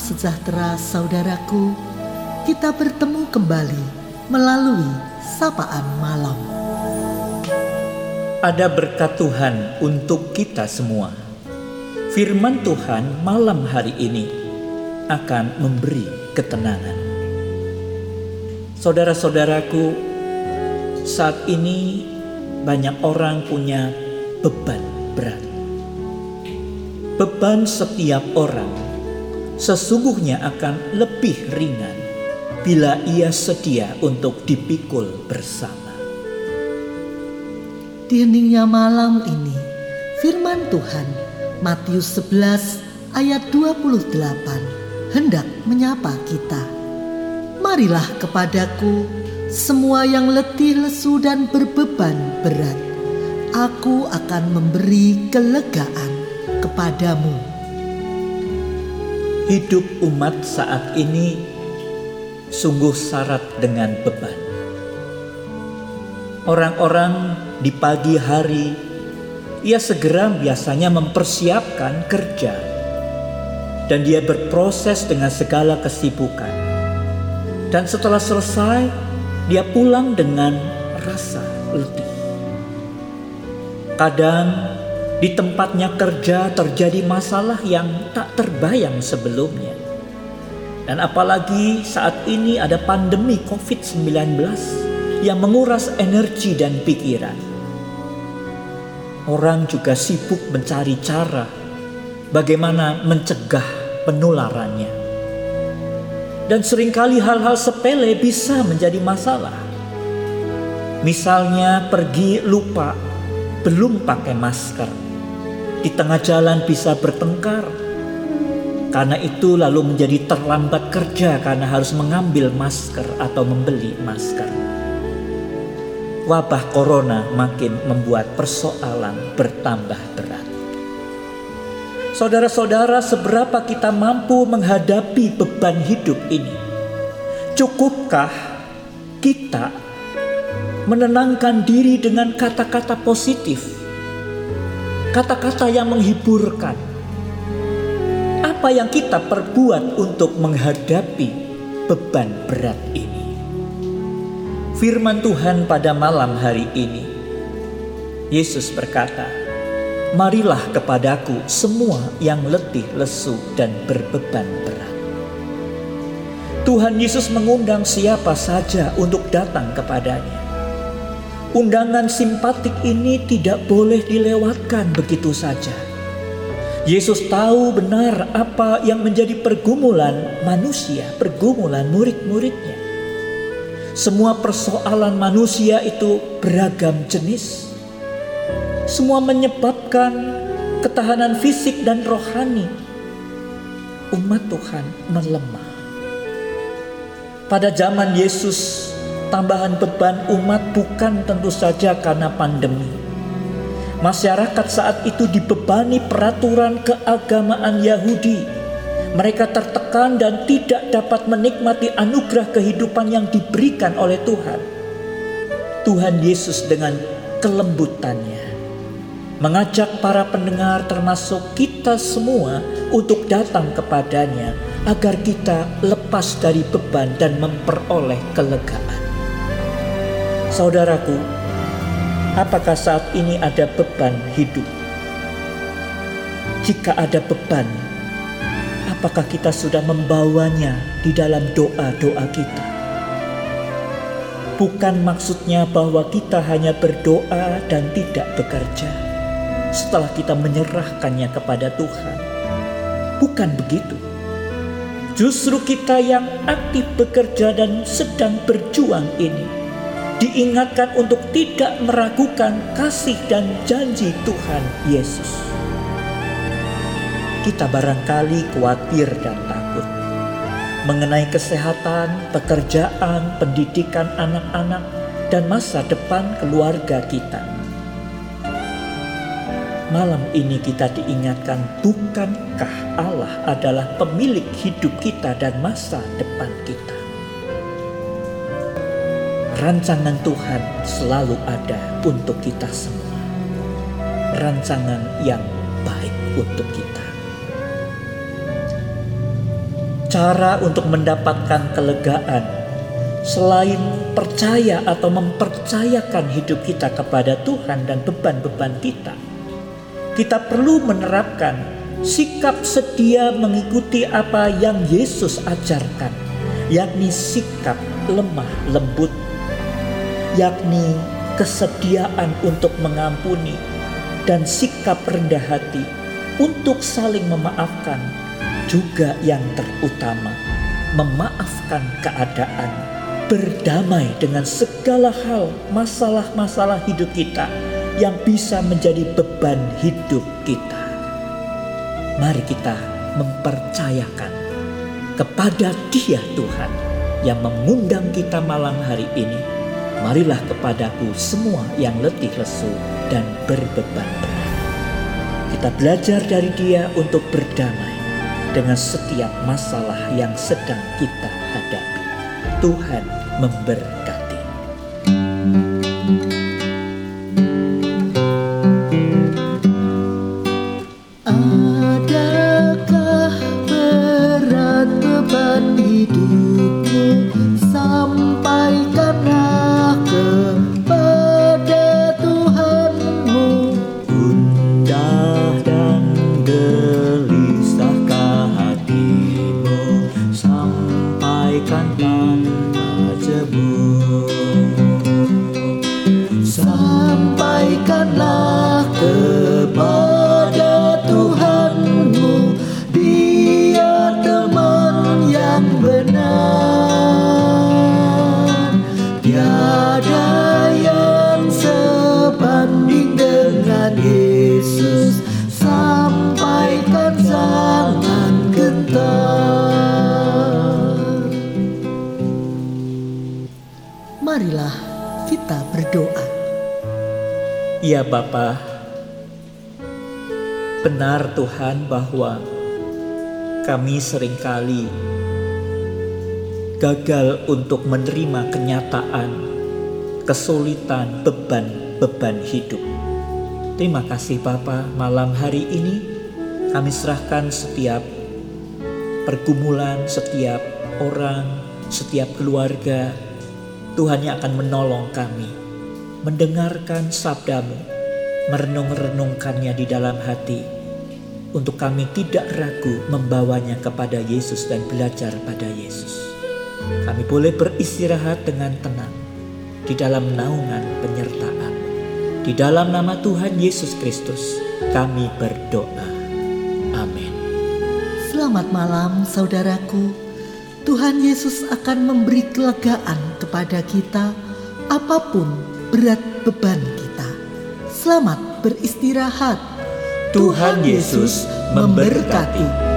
sejahtera saudaraku, kita bertemu kembali melalui sapaan malam. Ada berkat Tuhan untuk kita semua. Firman Tuhan malam hari ini akan memberi ketenangan. Saudara-saudaraku, saat ini banyak orang punya beban berat. Beban setiap orang sesungguhnya akan lebih ringan bila ia sedia untuk dipikul bersama. Di malam ini, firman Tuhan Matius 11 ayat 28 hendak menyapa kita. Marilah kepadaku semua yang letih lesu dan berbeban berat. Aku akan memberi kelegaan kepadamu. Hidup umat saat ini sungguh syarat dengan beban. Orang-orang di pagi hari, ia segera biasanya mempersiapkan kerja, dan dia berproses dengan segala kesibukan. Dan setelah selesai, dia pulang dengan rasa letih. Kadang di tempatnya kerja terjadi masalah yang tak terbayang sebelumnya. Dan apalagi saat ini ada pandemi COVID-19 yang menguras energi dan pikiran. Orang juga sibuk mencari cara bagaimana mencegah penularannya. Dan sering kali hal-hal sepele bisa menjadi masalah. Misalnya pergi lupa belum pakai masker di tengah jalan bisa bertengkar. Karena itu lalu menjadi terlambat kerja karena harus mengambil masker atau membeli masker. Wabah corona makin membuat persoalan bertambah berat. Saudara-saudara, seberapa kita mampu menghadapi beban hidup ini? Cukupkah kita menenangkan diri dengan kata-kata positif kata-kata yang menghiburkan. Apa yang kita perbuat untuk menghadapi beban berat ini? Firman Tuhan pada malam hari ini, Yesus berkata, "Marilah kepadaku semua yang letih, lesu, dan berbeban berat." Tuhan Yesus mengundang siapa saja untuk datang kepadanya. Undangan simpatik ini tidak boleh dilewatkan begitu saja. Yesus tahu benar apa yang menjadi pergumulan manusia, pergumulan murid-muridnya. Semua persoalan manusia itu beragam jenis. Semua menyebabkan ketahanan fisik dan rohani umat Tuhan melemah. Pada zaman Yesus, tambahan beban umat bukan tentu saja karena pandemi. Masyarakat saat itu dibebani peraturan keagamaan Yahudi. Mereka tertekan dan tidak dapat menikmati anugerah kehidupan yang diberikan oleh Tuhan. Tuhan Yesus dengan kelembutannya mengajak para pendengar termasuk kita semua untuk datang kepadanya agar kita lepas dari beban dan memperoleh kelegaan. Saudaraku, apakah saat ini ada beban hidup? Jika ada beban, apakah kita sudah membawanya di dalam doa-doa kita? Bukan maksudnya bahwa kita hanya berdoa dan tidak bekerja setelah kita menyerahkannya kepada Tuhan. Bukan begitu. Justru kita yang aktif bekerja dan sedang berjuang ini diingatkan untuk tidak meragukan kasih dan janji Tuhan Yesus. Kita barangkali khawatir dan takut mengenai kesehatan, pekerjaan, pendidikan anak-anak, dan masa depan keluarga kita. Malam ini kita diingatkan, bukankah Allah adalah pemilik hidup kita dan masa depan kita? Rancangan Tuhan selalu ada untuk kita semua. Rancangan yang baik untuk kita. cara untuk mendapatkan kelegaan selain percaya atau mempercayakan hidup kita kepada Tuhan dan beban-beban kita, kita perlu menerapkan sikap sedia mengikuti apa yang Yesus ajarkan, yakni sikap lemah lembut, yakni kesediaan untuk mengampuni dan sikap rendah hati untuk saling memaafkan juga yang terutama memaafkan keadaan berdamai dengan segala hal masalah-masalah hidup kita yang bisa menjadi beban hidup kita. Mari kita mempercayakan kepada Dia Tuhan yang mengundang kita malam hari ini. Marilah kepadaku semua yang letih lesu dan berbeban berat. Kita belajar dari Dia untuk berdamai dengan setiap masalah yang sedang kita hadapi. Tuhan memberkati. Adakah berat beban hidupmu 感动。Marilah kita berdoa Ya Bapa, benar Tuhan bahwa kami sering kali gagal untuk menerima kenyataan, kesulitan, beban-beban hidup. Terima kasih Bapa, malam hari ini kami serahkan setiap pergumulan, setiap orang, setiap keluarga. Tuhan yang akan menolong kami mendengarkan sabdamu, merenung-renungkannya di dalam hati, untuk kami tidak ragu membawanya kepada Yesus dan belajar pada Yesus. Kami boleh beristirahat dengan tenang di dalam naungan penyertaan. Di dalam nama Tuhan Yesus Kristus, kami berdoa. Amin. Selamat malam saudaraku. Tuhan Yesus akan memberi kelegaan kepada kita apa pun berat beban kita. Selamat beristirahat. Tuhan Yesus memberkati.